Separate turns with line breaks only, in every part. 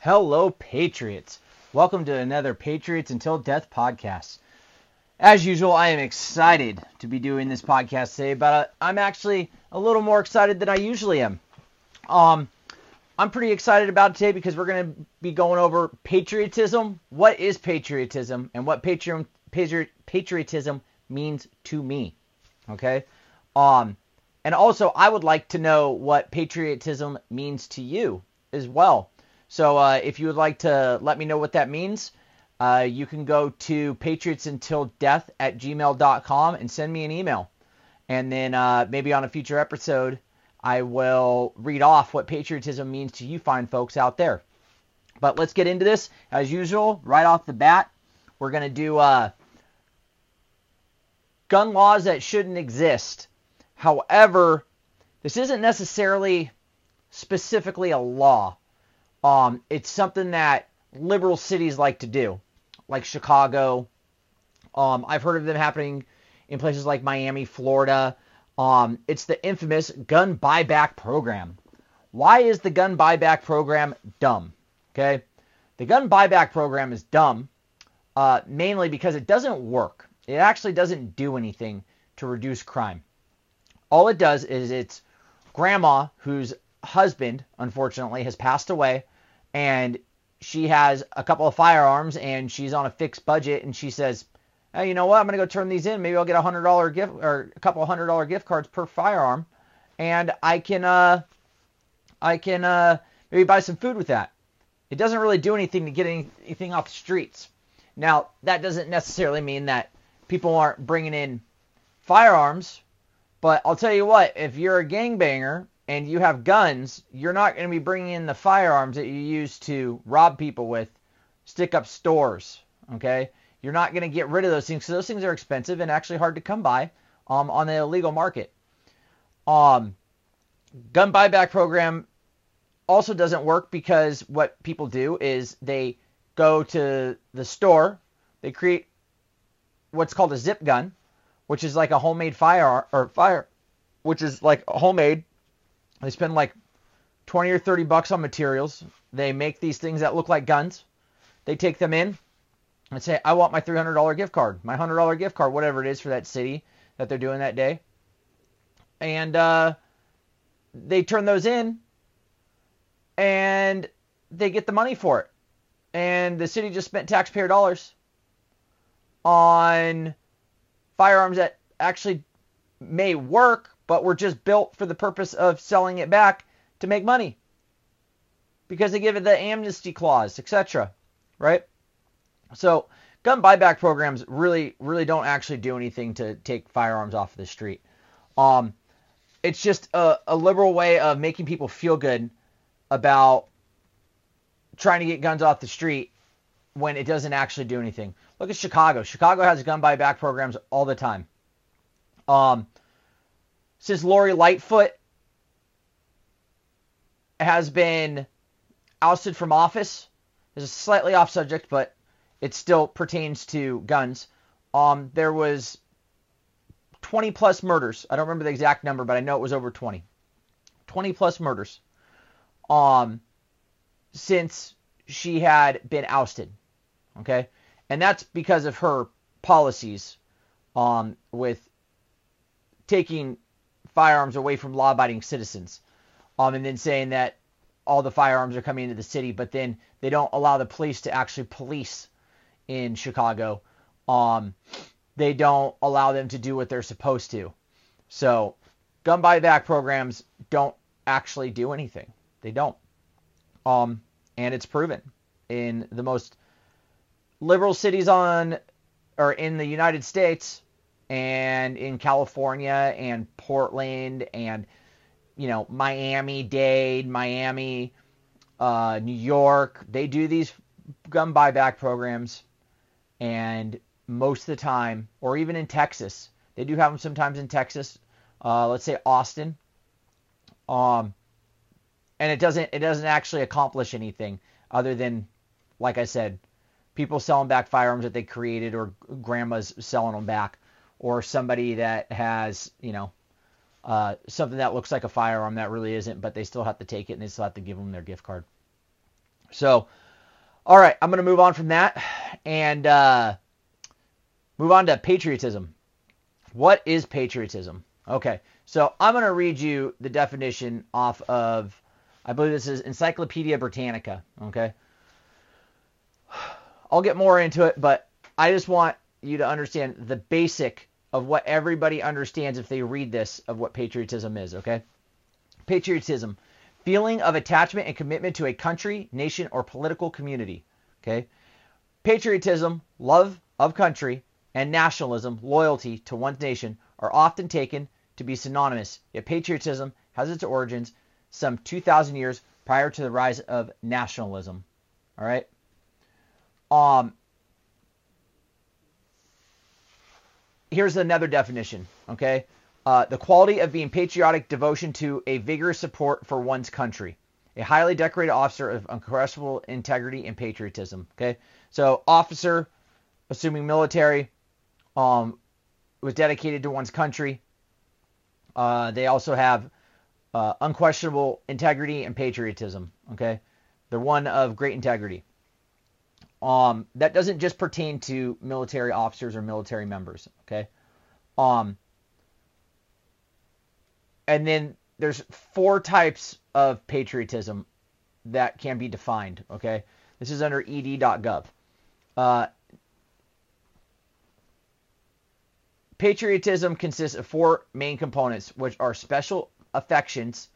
Hello, Patriots. Welcome to another Patriots Until Death podcast. As usual, I am excited to be doing this podcast today, but I'm actually a little more excited than I usually am. Um, I'm pretty excited about today because we're going to be going over patriotism. What is patriotism and what patri- patri- patriotism means to me? Okay. Um, and also, I would like to know what patriotism means to you as well. So uh, if you would like to let me know what that means, uh, you can go to patriotsuntildeath at gmail.com and send me an email. And then uh, maybe on a future episode, I will read off what patriotism means to you fine folks out there. But let's get into this. As usual, right off the bat, we're going to do uh, gun laws that shouldn't exist. However, this isn't necessarily specifically a law. Um, it's something that liberal cities like to do, like Chicago. Um, I've heard of them happening in places like Miami, Florida. Um, it's the infamous gun buyback program. Why is the gun buyback program dumb? Okay, the gun buyback program is dumb uh, mainly because it doesn't work. It actually doesn't do anything to reduce crime. All it does is it's grandma whose husband, unfortunately, has passed away, and she has a couple of firearms and she's on a fixed budget, and she says, hey, you know what? I'm gonna go turn these in. Maybe I'll get a hundred dollar gift or a couple hundred dollar gift cards per firearm, and I can uh, I can uh, maybe buy some food with that. It doesn't really do anything to get anything off the streets. Now that doesn't necessarily mean that people aren't bringing in firearms, but I'll tell you what: if you're a gangbanger and you have guns, you're not going to be bringing in the firearms that you use to rob people with, stick up stores. Okay, you're not going to get rid of those things because those things are expensive and actually hard to come by um, on the illegal market. Um, gun buyback program also doesn't work because what people do is they go to the store, they create what's called a zip gun, which is like a homemade fire or fire, which is like a homemade. They spend like 20 or 30 bucks on materials. They make these things that look like guns. They take them in and say, I want my $300 gift card, my $100 gift card, whatever it is for that city that they're doing that day. And uh, they turn those in and they get the money for it. And the city just spent taxpayer dollars on firearms that actually may work, but were just built for the purpose of selling it back to make money. Because they give it the amnesty clause, etc. Right? So gun buyback programs really, really don't actually do anything to take firearms off the street. Um, it's just a, a liberal way of making people feel good about trying to get guns off the street when it doesn't actually do anything. Look at Chicago. Chicago has gun buyback programs all the time. Um, since Lori Lightfoot has been ousted from office, this is slightly off subject, but it still pertains to guns. Um, there was 20 plus murders. I don't remember the exact number, but I know it was over 20. 20 plus murders. Um, since she had been ousted. Okay, and that's because of her policies, um, with taking firearms away from law-abiding citizens, um, and then saying that all the firearms are coming into the city, but then they don't allow the police to actually police in Chicago. Um, they don't allow them to do what they're supposed to. So, gun buyback programs don't actually do anything. They don't. Um, and it's proven in the most liberal cities on or in the United States and in California and Portland and you know Miami Dade, Miami, uh, New York. They do these gun buyback programs and most of the time, or even in Texas, they do have them sometimes in Texas. Uh, let's say Austin. Um, and it doesn't it doesn't actually accomplish anything other than, like I said, people selling back firearms that they created, or grandmas selling them back, or somebody that has you know uh, something that looks like a firearm that really isn't, but they still have to take it and they still have to give them their gift card. So, all right, I'm going to move on from that and uh, move on to patriotism. What is patriotism? Okay, so I'm going to read you the definition off of, I believe this is Encyclopedia Britannica. Okay. I'll get more into it, but I just want you to understand the basic of what everybody understands if they read this of what patriotism is, okay? Patriotism, feeling of attachment and commitment to a country, nation, or political community, okay? Patriotism, love of country, and nationalism, loyalty to one's nation, are often taken to be synonymous. Yet patriotism has its origins some 2,000 years prior to the rise of nationalism. All right. Um, here's another definition. Okay. Uh, the quality of being patriotic devotion to a vigorous support for one's country. A highly decorated officer of unquestionable integrity and patriotism. Okay. So officer, assuming military, um, was dedicated to one's country. Uh, they also have uh, unquestionable integrity and patriotism. Okay, they're one of great integrity. Um, that doesn't just pertain to military officers or military members. Okay, um, and then there's four types of patriotism that can be defined. Okay, this is under ed.gov. Uh, patriotism consists of four main components, which are special affections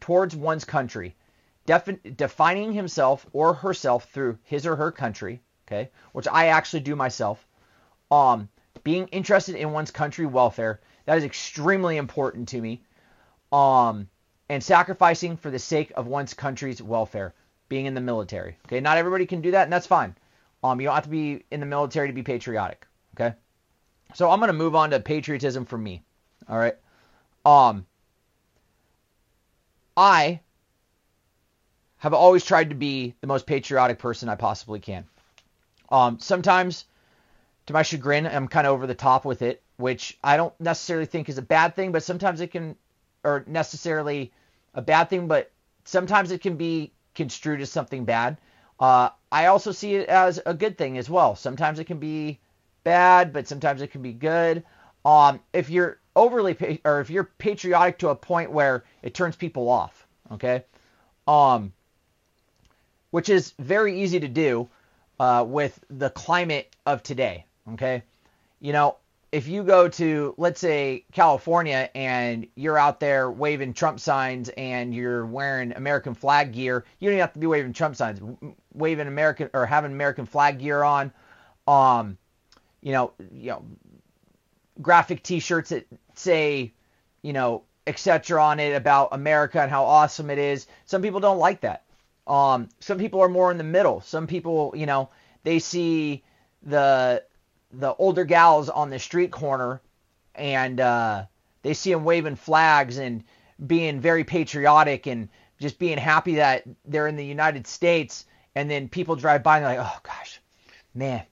towards one's country, defi- defining himself or herself through his or her country, okay, which I actually do myself. Um, being interested in one's country welfare, that is extremely important to me. Um, and sacrificing for the sake of one's country's welfare, being in the military. Okay, not everybody can do that, and that's fine. Um, you don't have to be in the military to be patriotic. Okay, so I'm gonna move on to patriotism for me. All right. Um, I have always tried to be the most patriotic person I possibly can. Um, sometimes, to my chagrin, I'm kind of over the top with it, which I don't necessarily think is a bad thing, but sometimes it can, or necessarily a bad thing, but sometimes it can be construed as something bad. Uh, I also see it as a good thing as well. Sometimes it can be bad, but sometimes it can be good. Um, if you're overly or if you're patriotic to a point where it turns people off, okay? Um, which is very easy to do uh, with the climate of today, okay? You know, if you go to let's say California and you're out there waving Trump signs and you're wearing American flag gear, you don't have to be waving Trump signs, waving American or having American flag gear on. Um, you know, you know, graphic T-shirts that say, you know, etc. on it about America and how awesome it is. Some people don't like that. Um, some people are more in the middle. Some people, you know, they see the the older gals on the street corner and uh, they see them waving flags and being very patriotic and just being happy that they're in the United States. And then people drive by and they're like, oh gosh, man,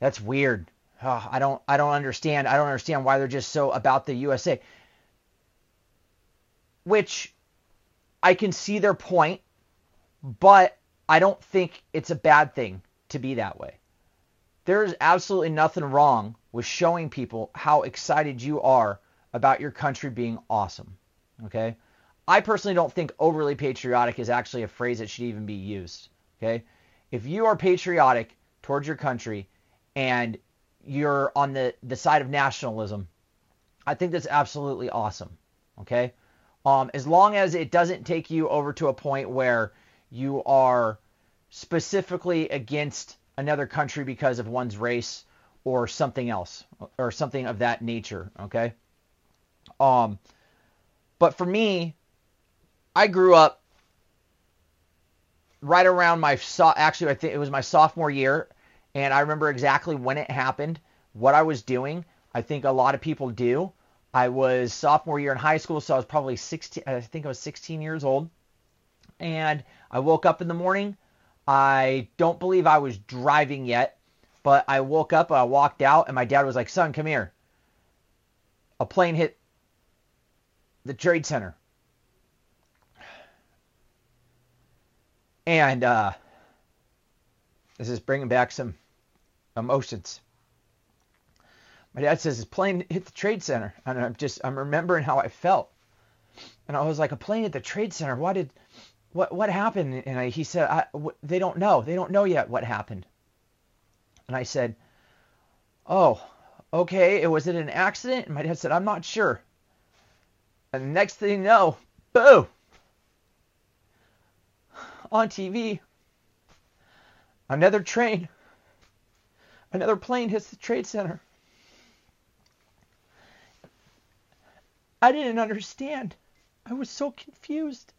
that's weird oh, I don't I don't understand. I don't understand why they're just so about the USA. Which I can see their point, but I don't think it's a bad thing to be that way. There is absolutely nothing wrong with showing people how excited you are about your country being awesome. Okay? I personally don't think overly patriotic is actually a phrase that should even be used. Okay? If you are patriotic towards your country and you're on the, the side of nationalism, I think that's absolutely awesome. Okay? Um, as long as it doesn't take you over to a point where you are specifically against another country because of one's race or something else or something of that nature. Okay? Um, but for me, I grew up right around my so- actually I think it was my sophomore year and I remember exactly when it happened, what I was doing. I think a lot of people do. I was sophomore year in high school, so I was probably 16. I think I was 16 years old, and I woke up in the morning. I don't believe I was driving yet, but I woke up, I walked out, and my dad was like, "Son, come here." A plane hit the trade center, and uh, This is bringing back some emotions. My dad says his plane hit the trade center, and I'm just I'm remembering how I felt, and I was like, a plane hit the trade center. Why did, what what happened? And I, he said, I, w- they don't know. They don't know yet what happened. And I said, oh, okay. It was it an accident? And my dad said, I'm not sure. And the next thing you know, boo, on TV, another train, another plane hits the trade center. I didn't understand. I was so confused.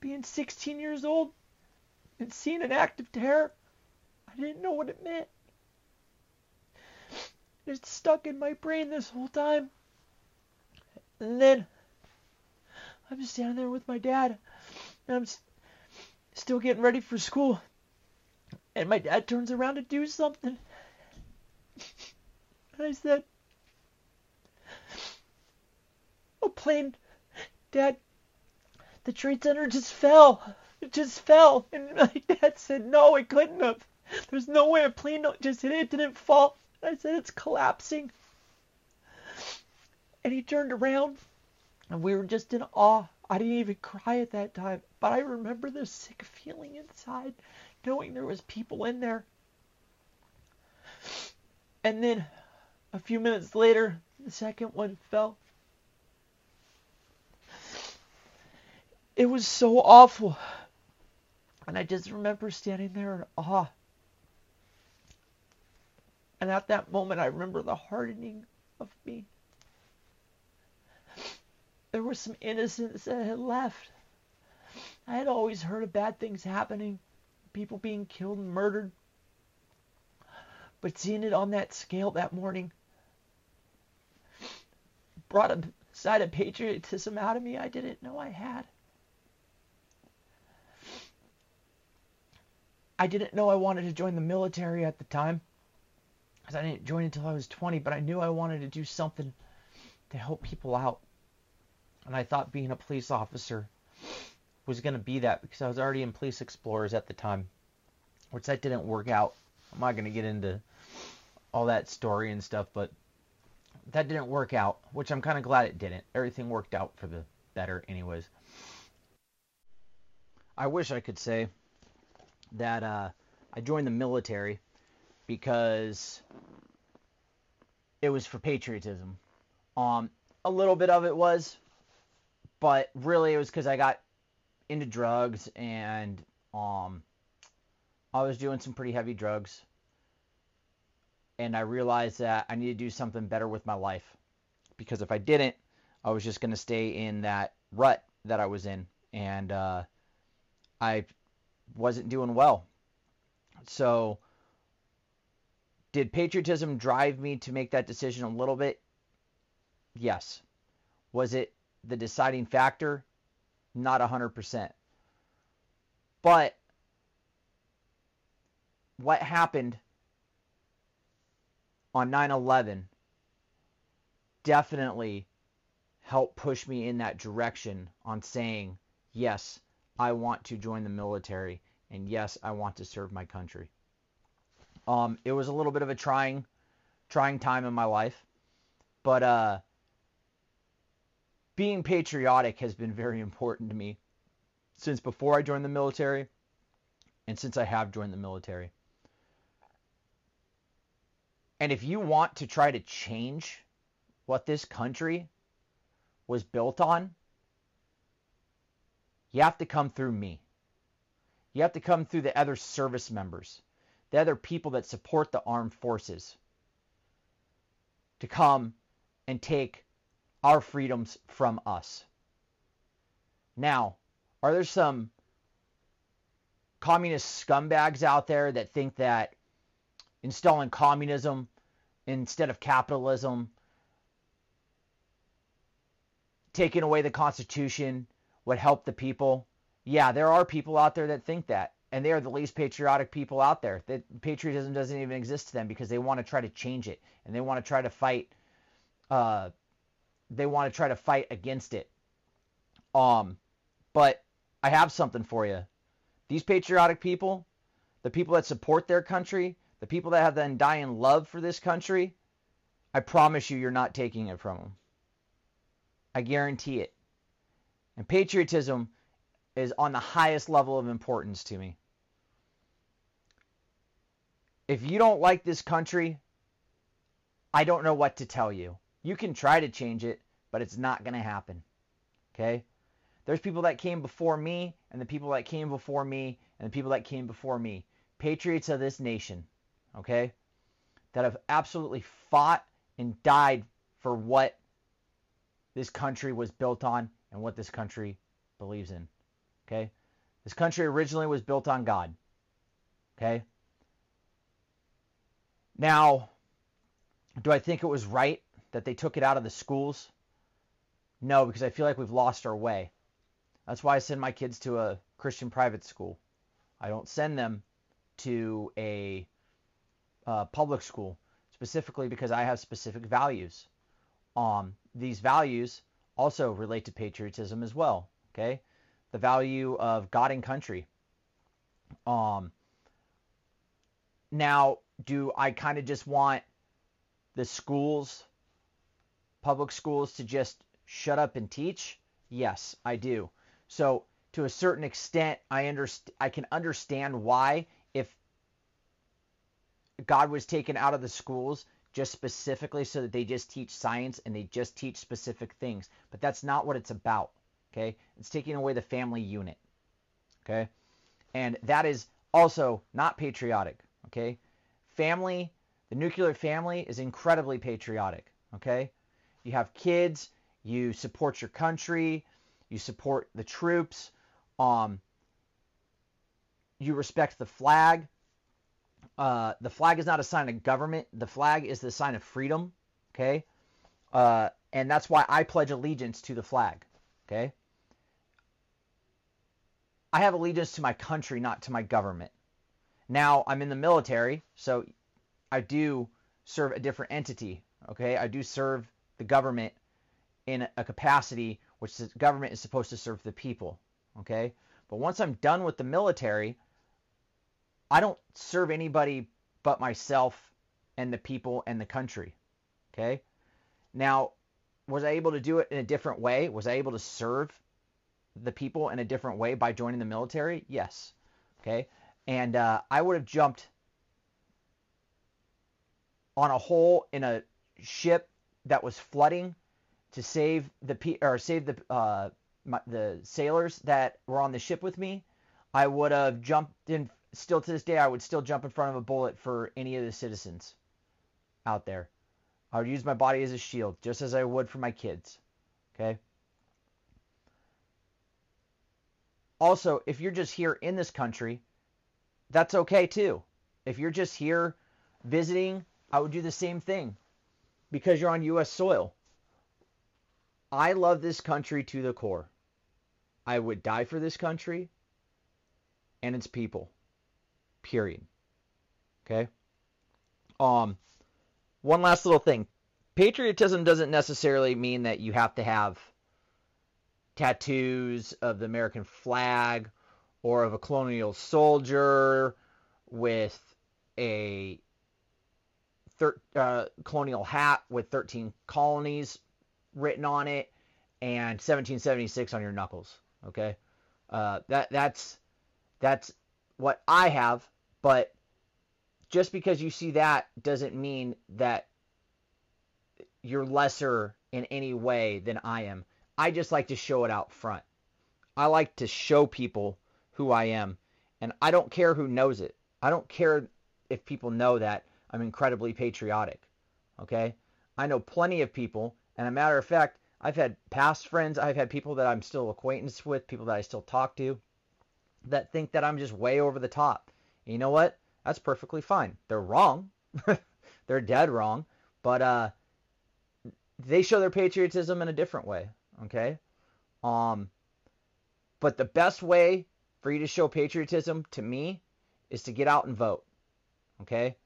Being 16 years old and seeing an act of terror, I didn't know what it meant. It's stuck in my brain this whole time. And then I'm standing there with my dad, and I'm still getting ready for school. And my dad turns around to do something. And I said, oh, a plane. Dad, the trade center just fell. It just fell. And my dad said, no, it couldn't have. There's no way a plane just hit it. It didn't fall. I said, it's collapsing. And he turned around, and we were just in awe. I didn't even cry at that time, but I remember the sick feeling inside, knowing there was people in there. And then a few minutes later, the second one fell. It was so awful. And I just remember standing there in awe. And at that moment, I remember the hardening of me. There was some innocence that had left. I had always heard of bad things happening, people being killed and murdered. But seeing it on that scale that morning brought a side of patriotism out of me I didn't know I had. I didn't know I wanted to join the military at the time because I didn't join until I was 20, but I knew I wanted to do something to help people out. And I thought being a police officer was going to be that because I was already in Police Explorers at the time, which that didn't work out. I'm not going to get into all that story and stuff, but that didn't work out, which I'm kind of glad it didn't. Everything worked out for the better, anyways. I wish I could say that uh, I joined the military because it was for patriotism. Um, a little bit of it was, but really it was because I got into drugs and um, I was doing some pretty heavy drugs. And I realized that I need to do something better with my life because if I didn't, I was just going to stay in that rut that I was in. And uh, I wasn't doing well. So, did patriotism drive me to make that decision a little bit? Yes. Was it the deciding factor? Not 100%. But what happened on 9 11 definitely helped push me in that direction on saying, yes, I want to join the military, and yes, I want to serve my country. Um, it was a little bit of a trying, trying time in my life, but uh, being patriotic has been very important to me since before I joined the military, and since I have joined the military. And if you want to try to change what this country was built on, you have to come through me. You have to come through the other service members, the other people that support the armed forces to come and take our freedoms from us. Now, are there some communist scumbags out there that think that installing communism instead of capitalism, taking away the Constitution, would help the people. Yeah, there are people out there that think that, and they are the least patriotic people out there. That patriotism doesn't even exist to them because they want to try to change it and they want to try to fight. Uh, they want to try to fight against it. Um, but I have something for you. these patriotic people, the people that support their country, the people that have the undying love for this country, I promise you, you're not taking it from them. I guarantee it. And patriotism is on the highest level of importance to me. If you don't like this country, I don't know what to tell you. You can try to change it, but it's not going to happen. Okay? There's people that came before me, and the people that came before me, and the people that came before me. Patriots of this nation. Okay? That have absolutely fought and died for what this country was built on and what this country believes in. Okay? This country originally was built on God. Okay? Now, do I think it was right that they took it out of the schools? No, because I feel like we've lost our way. That's why I send my kids to a Christian private school. I don't send them to a uh, public school specifically because I have specific values. Um, these values also relate to patriotism as well. Okay, the value of God and country. Um, now, do I kind of just want the schools, public schools, to just shut up and teach? Yes, I do. So, to a certain extent, I underst- I can understand why if God was taken out of the schools just specifically so that they just teach science and they just teach specific things. But that's not what it's about. Okay? It's taking away the family unit. Okay? And that is also not patriotic. Okay? Family, the nuclear family is incredibly patriotic. Okay? You have kids, you support your country, you support the troops, um, you respect the flag. Uh, the flag is not a sign of government. The flag is the sign of freedom. Okay, uh, and that's why I pledge allegiance to the flag. Okay, I have allegiance to my country, not to my government. Now I'm in the military, so I do serve a different entity. Okay, I do serve the government in a capacity which the government is supposed to serve the people. Okay, but once I'm done with the military, I don't serve anybody but myself and the people and the country. Okay, now was I able to do it in a different way? Was I able to serve the people in a different way by joining the military? Yes. Okay. And uh, I would have jumped on a hole in a ship that was flooding to save the or save the uh, my, the sailors that were on the ship with me. I would have jumped in. Still to this day, I would still jump in front of a bullet for any of the citizens out there. I would use my body as a shield, just as I would for my kids. Okay. Also, if you're just here in this country, that's okay too. If you're just here visiting, I would do the same thing because you're on U.S. soil. I love this country to the core. I would die for this country and its people. Period. Okay? Um one last little thing. Patriotism doesn't necessarily mean that you have to have tattoos of the American flag or of a colonial soldier with a thir- uh, colonial hat with 13 colonies written on it and 1776 on your knuckles. Okay, uh, that that's that's what I have, but just because you see that doesn't mean that you're lesser in any way than I am. I just like to show it out front. I like to show people who I am, and I don't care who knows it. I don't care if people know that I'm incredibly patriotic. Okay? I know plenty of people, and a matter of fact, I've had past friends, I've had people that I'm still acquaintance with, people that I still talk to, that think that I'm just way over the top. You know what? That's perfectly fine. They're wrong. They're dead wrong. But uh, they show their patriotism in a different way. Okay? Um, but the best way for you to show patriotism to me is to get out and vote. Okay?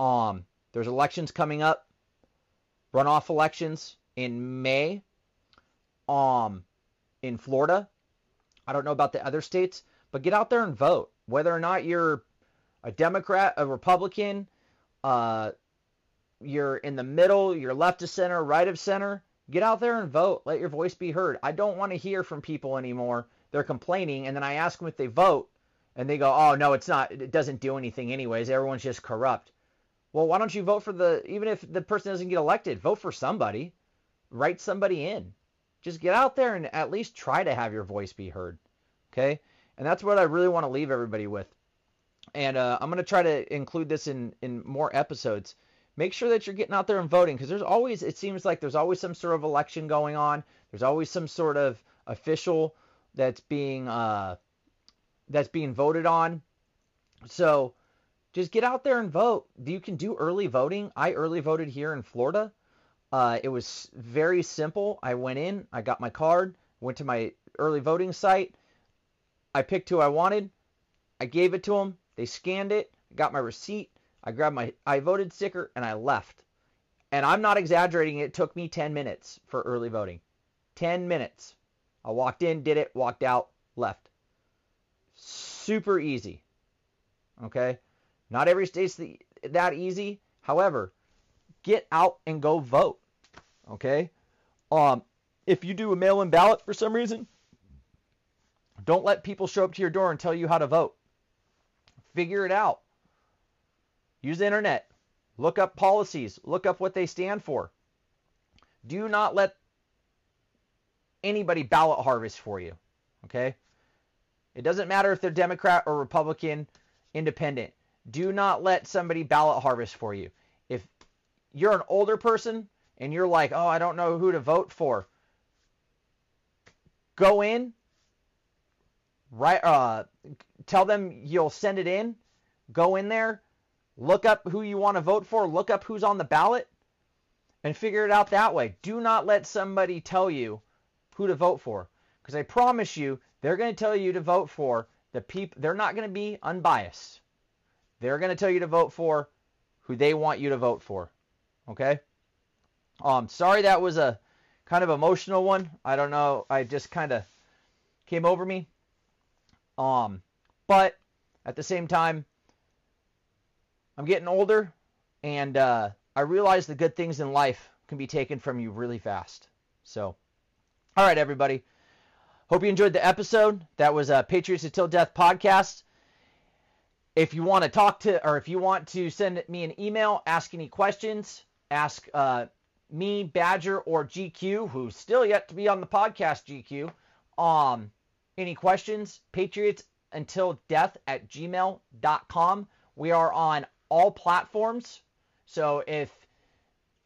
Um, there's elections coming up, runoff elections in May um, in Florida. I don't know about the other states, but get out there and vote. Whether or not you're a Democrat, a Republican, uh, you're in the middle, you're left of center, right of center, get out there and vote. Let your voice be heard. I don't want to hear from people anymore. They're complaining, and then I ask them if they vote, and they go, "Oh no, it's not. It doesn't do anything anyways. Everyone's just corrupt." Well, why don't you vote for the even if the person doesn't get elected, vote for somebody. Write somebody in. Just get out there and at least try to have your voice be heard. Okay? And that's what I really want to leave everybody with. And uh, I'm going to try to include this in in more episodes. Make sure that you're getting out there and voting because there's always it seems like there's always some sort of election going on. There's always some sort of official that's being uh, that's being voted on. So just get out there and vote. You can do early voting. I early voted here in Florida. Uh, it was very simple. I went in, I got my card, went to my early voting site. I picked who I wanted. I gave it to them. They scanned it, got my receipt. I grabbed my I voted sticker and I left. And I'm not exaggerating. It took me 10 minutes for early voting. 10 minutes. I walked in, did it, walked out, left. Super easy. Okay? Not every state's the, that easy. However, get out and go vote. Okay? Um, if you do a mail-in ballot for some reason, don't let people show up to your door and tell you how to vote. Figure it out. Use the internet. Look up policies. Look up what they stand for. Do not let anybody ballot harvest for you. Okay? It doesn't matter if they're Democrat or Republican, independent. Do not let somebody ballot harvest for you. If you're an older person and you're like, oh, I don't know who to vote for, go in, right, uh, tell them you'll send it in, go in there, look up who you want to vote for, look up who's on the ballot, and figure it out that way. Do not let somebody tell you who to vote for. Because I promise you, they're going to tell you to vote for the people. They're not going to be unbiased. They're going to tell you to vote for who they want you to vote for. Okay? Um, sorry that was a kind of emotional one. I don't know. I just kind of came over me. Um, but at the same time, I'm getting older, and uh, I realize the good things in life can be taken from you really fast. So, all right, everybody. Hope you enjoyed the episode. That was a Patriots Until Death podcast. If you want to talk to, or if you want to send me an email, ask any questions, ask uh, me, Badger, or GQ, who's still yet to be on the podcast, GQ, um, any questions, Patriots Until Death at gmail.com. We are on all platforms. So if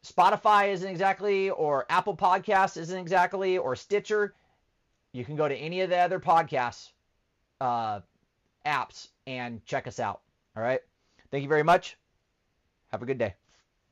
Spotify isn't exactly, or Apple Podcasts isn't exactly, or Stitcher, you can go to any of the other podcasts uh, apps and check us out. All right. Thank you very much. Have a good day.